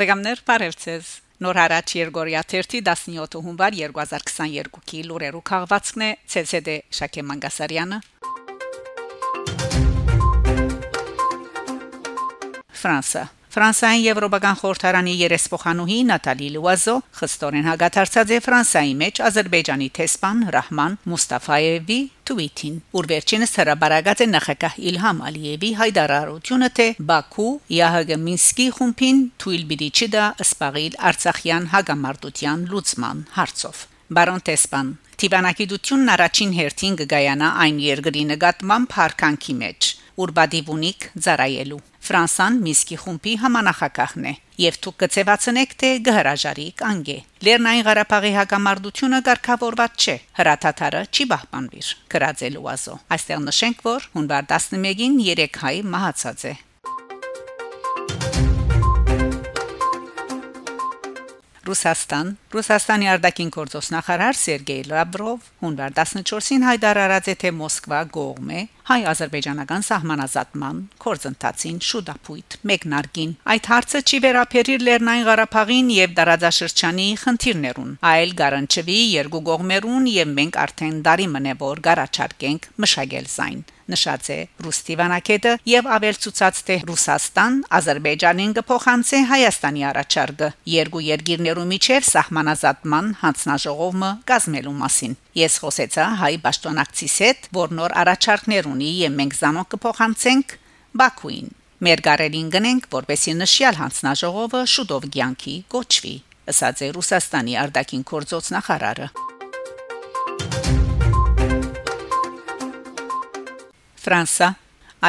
Բարեկամներ, բարևձեզ։ Նոր հարաճ Երգորիա 17 հունվար 2022-ի լուրերու քաղվածքն է ՑՍԴ Շակե Մանգասարյանը։ Ֆրանսա Ֆրանսիայի Եվրոպական խորհրդարանի երեսփոխանուհի Նատալի Լուազո խստորեն հագաթարցած է Ֆրանսիայի մեջ Ադրբեջանի տեսփան Ռահման Մուստաֆայևի Թվիտին, որ վերջինս հրաբարացած է նախագահ Իլհամ Ալիևի հայտարարությունը թե Բաքու ՀՀԳ Մինսկի խումբին թույլ բիդի չդա սպաղիլ Արցախյան հագամարտության լուծման հարցով։ Բարոն Տեսպան Տիվանակիդությունն առաջին հերթին կգայանա այն երկրի նկատմամբ հարկանքի մեջ, ուր բադիվունիկ ծարայելու Ֆրանսան Միսկի խումբի համանախակահն է եւ դուք կցեվացնեք թե գհրաժարի կանգե Լեռնային Ղարաբաղի հակամարտությունը ղեկավարված չէ հրաթաթարը չի պահպանվիր գրածելու ազո այստեղ նշենք որ հունվար 11-ին 3 հայ մահացած է Ռուսաստան Ռուսաստանի արտաքին գործոստ նախարար Սերգեյ Լավրով հունվար 14-ին հայտարարած է թե Մոսկվա գողմե հայ-ադրբեջանական սահմանազատման կորձընթացին շուտապույտ մեկնարկին այդ հարցը չի վերապերիր Լեռնային Ղարաբաղին եւ դարաձաշրջանի խնդիրներուն այլ գարանչվի երկու կողմերուն եւ մենք արդեն դարի մնե որ գարաչարկենք մշակել զայն նշած է Ռուստիվանակետը եւ ավելցուցած թե Ռուսաստան Ադրբեջանին կփոխանցի Հայաստանի առաջարկը երկու երկիրներու միջև սահմանազատման հանձնաժողովը կազմելու մասին ես խոսեցա հայ պաշտոնակցիս հետ որ նոր առաջարկներ ունի եւ մենք զանոք կփոխանցենք Բաքուին մեր գարելին գնենք որպեսի նշյալ հանձնաժողովը շուտով ցանկի կոչվի ասաց է Ռուսաստանի արտաքին գործոց նախարարը Ֆրանսա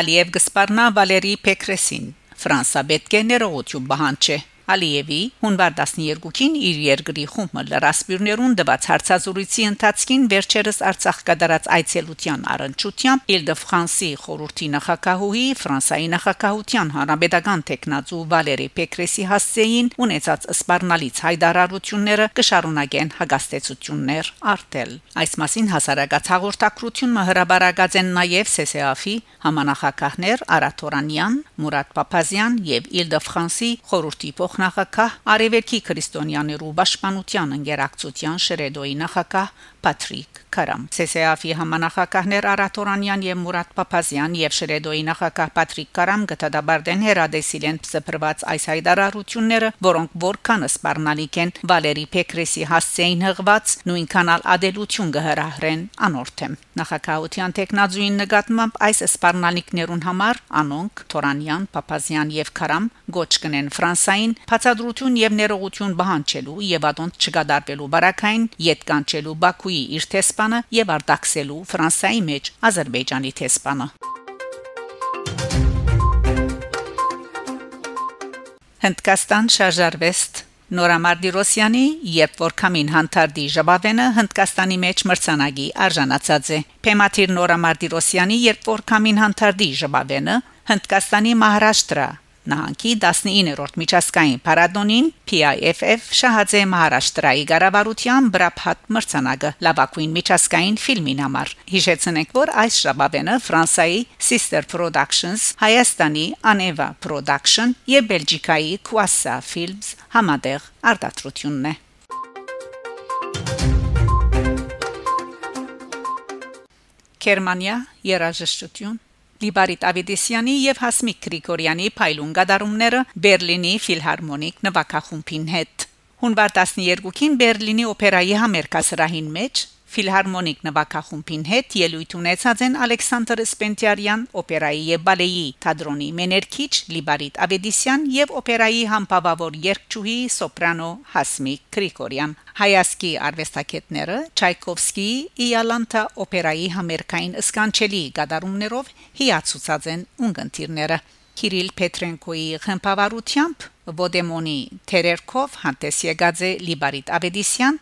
Ալիև գսպարնա Վալերի Պեկրեսին Ֆրանսա պետք է ներողություն բանջի Ալիևի հունվար 12-ին իր երկրի խումբը լրասպիրներուն դված հարցազրույցի ընթացքին վերջերս Արցախ կդարած այցելության առընչությամբ Իլ-դե-Ֆրանսի խորհրդի նախակահուհի Ֆրանսայի նախակահության հանրապետական տեխնացու Վալերի Պեկրեսի հասցեին ունեցած սպառնալից հայտարարությունները կշարունակեն հագաստեցություններ արտել այս մասին հասարակած հաղորդակցությունը հրաբարացած են նաև ՍՍԱՖ-ի համանախակահներ Արաթորանյան, Մուրադ Պապազյան եւ Իլ-դե-Ֆրանսի խորհրդի փոխ նախագահ Արևելքի քրիստոնյաներու պաշտպանության ընկերակցության Շրեդոյի նախագահ Պատրիկ Կարամ ՑՍԱՖ-ի համանախագահներ Արաթորանյան եւ Մուրադ Պապազյան եւ Շրեդոյի նախագահ Պատրիկ Կարամ գտադաբարդեն հերադեսիլեն ծփրված այս հայտարարությունները, որոնք որքան սպառնալիք են Վալերի Պեկրեսի հասցեին հղված նույնքան ադելություն գհրահրեն անորթեմ նախագահության տեխնազույն նկատմամբ այս սպառնալիքներուն համար անոնք Թորանյան, Պապազյան եւ Կարամ գոչ կնեն Ֆրանսային բացադրություն եւ ներողություն բանջելու եւ ադոնտ չգադարվելու բարակային յետ կանչելու Բաքուի իր տեսփանը եւ արտաքսելու Ֆրանսայի մեջ Ադրբեջանի տեսփանը Հնդկաստան շարժարվեստ Նորամարդիրոսյանի երբ որ կամին հանդարտի ժաբավենը Հնդկաստանի մեջ մրցանակի արժանացած է Փեմաթիր Նորամարդիրոսյանի երբ որ կամին հանդարտի ժաբավենը Հնդկաստանի Մահարաշտրա նահանգի 19-րդ միջազգային փառատոնին PIFF շահաձե Մահարաշտրայի ղարավարության բրափատ մրցանակը լավագույն միջազգային ֆիլմին համար։ Հիշեցնենք, որ այս շաբաթը Ֆրանսայի Sister Productions, Հայաստանի Aneva Production եւ Բելգիկայի Quassa Films համատեղ արտադրությունն է։ Գերմանիա երաժշտություն Լիբարիտ Ավիդիսյանի եւ Հասմիկ Գրիգորյանի փայլուն գդարումները Բերլինի ֆիլհարմոնիկ նվագախումբին հետ։ Հունվար 12-ին Բերլինի օպերայի համերկասրահին մեջ Ֆիլհարմոնիկ նվագախումբին հետ ելույթ ունեցած են Ալեքսանդր Սպենտիարյան, օպերայի եւ բալեի թատրոնի մեներքիչ Լիբարիտ Ավեդիսյան եւ օպերայի համբավավոր երգչուհի սոպրանո Հասմիկ Գրիգորյան։ Հայասկի արվեստագետները Չայկովսկիի Իալանտա օպերայի համերկային սկանչելի գդարումներով հիացուցած են ունգընտիրները։ Կիրիլ Պետրենկոյի խմբավարությամբ Ոդեմոնի Թերերկով հանդես եկած է Լիբարիտ Ավեդիսյան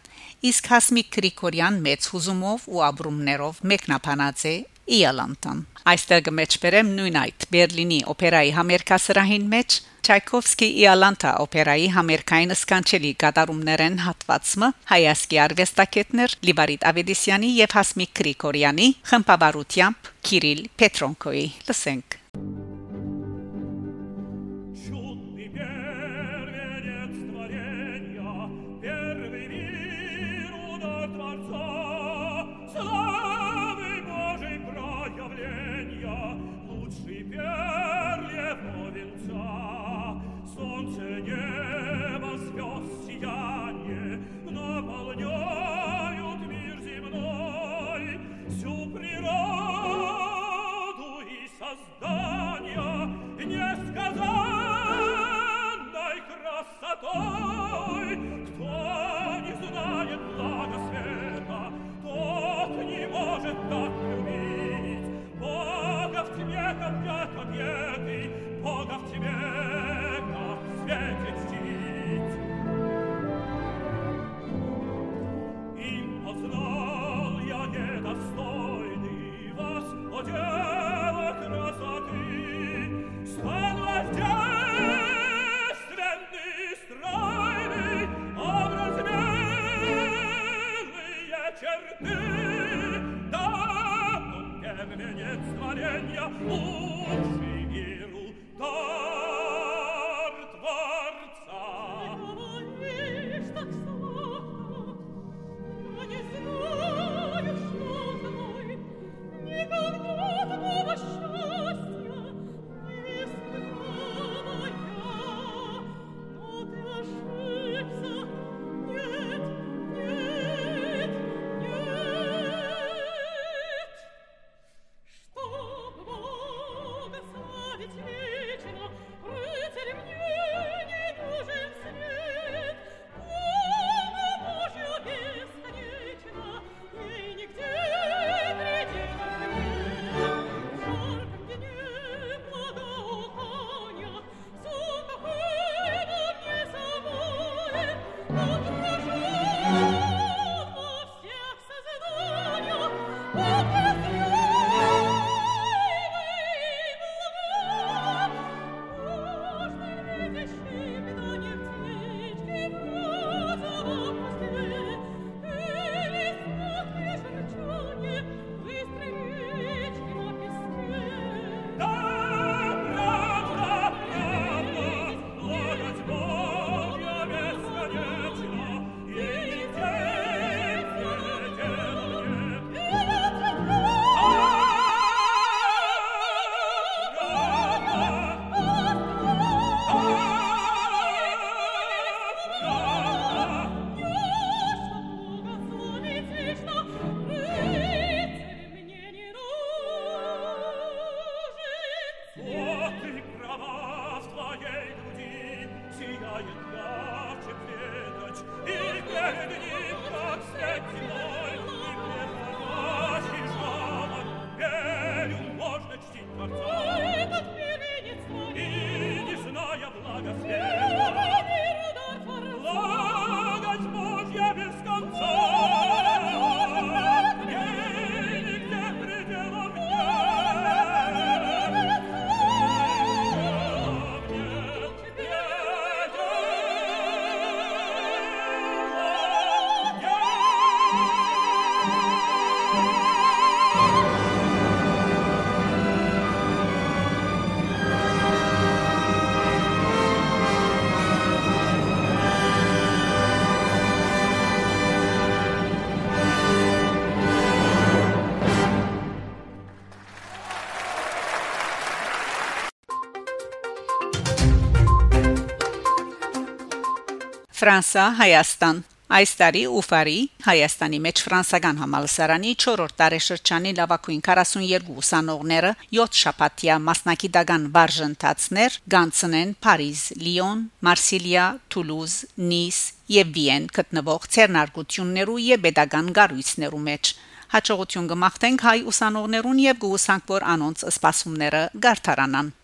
իսկ Հասմիկ Գրիգորյան մեծ հուզումով ու ապրումներով մեկնաբանած է Իալանտան այստեղ կմեջբերեմ նույն այդ Բերլինի օպերայի համերկասրահին մեջ Չայկովսկի Իալանտա օպերայի համերկային սկանչելի կատարումներեն հատվածը հայասկի արվեստագետներ Լիբարիտ Ավեդիսյանի եւ Հասմիկ Գրիգորյանի խմբավարությամբ Կիրիլ Պետրոնկոյի լսենք Don't sunce Ֆրանսա Հայաստան Այս տարի Ուֆարի Հայաստանի մեջ ֆրանսական համալսարանի 4-րդ տարեշրջանի լավագույն 42 ուսանողները 7 շաբաթյա մասնակիտական վարժընթացներ գանցնեն Փարիզ, Լիոն, Մարսիլիա, Թուլուզ, Նիս եւ Վիեն գտնվող ցերնարգություններու եւ pedagogan գարույցներու մեջ հաջողություն կմաղթենք հայ ուսանողներուն եւ գուսանք որ անոնց սպասումները գարտարանան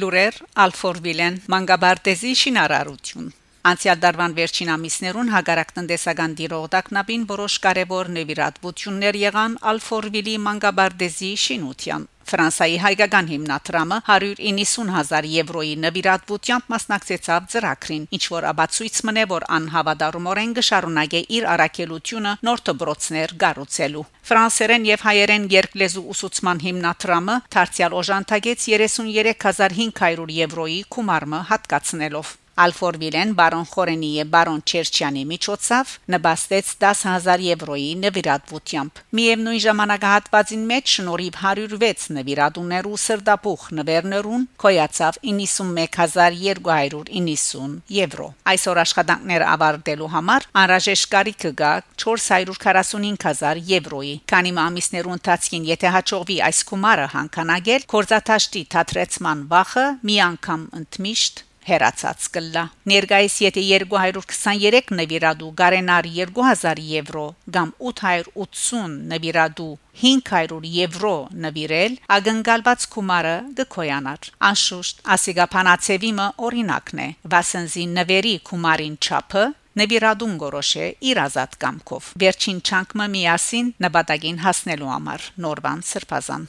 Լուրեր Ալֆորվիլեն Մանգաբարտեզի շինարարություն Անցյալ դարվան վերջին ամիսներուն հագարակ տնտեսական դիրողդակնաբին որոշ կարևոր նվիրատվություններ եղան Ալֆորվիլի Մանգաբարտեզի շինության Ֆրանսայի հայկական հիմնադրամը 190000 եվրոյի նվիրատվությամբ մասնակցեցավ ծրագրին, ինչ որ աբացույց մնե որ անհավատարումորեն կշարունակե իր առաքելությունը նոր դբրոցներ գառուցելու։ Ֆրանսերեն եւ հայերեն երկլեզու ուսուցման հիմնադրամը դարձյալ օժանդակեց 33500 եվրոյի գումարը հատկացնելով Ալֆորվիլեն բարոն Խորենի եւ բարոն Չերչյանի միջոցով նպաստեց 10000 եվրոյի նվիրատվությամբ։ Միևնույն ժամանակահատվածին մեջ շնորհիվ 106 նվիրատուներու սրտապուխ նվերներուն կոյացավ 91290 եվրո։ Այսօր աշխատանքները ավարտելու համար անհրաժեշտ կարիքը կա 445000 եվրոյի։ Քանի ամիսներու ընթացքին եթե հաջողվի այս գումարը հանկանագել, կորզաթաշտի թատրեցման վախը մի անգամ ընդմիշտ հերացած կլա ներգայիս եթե 223 նվիրադու գարենար 2000 եվրո կամ 880 նվիրադու 500 եվրո նվիրել ագնկալված գումարը գկոյանար անշուշտ ասիգապանացեվիմը օրինակն է. Վասենզի նվերի գումարին չափը նվիրադուն գորոշե իր ազատ կամքով վերջին չանկը միասին նպատակին հասնելու համար նորվան սրբազան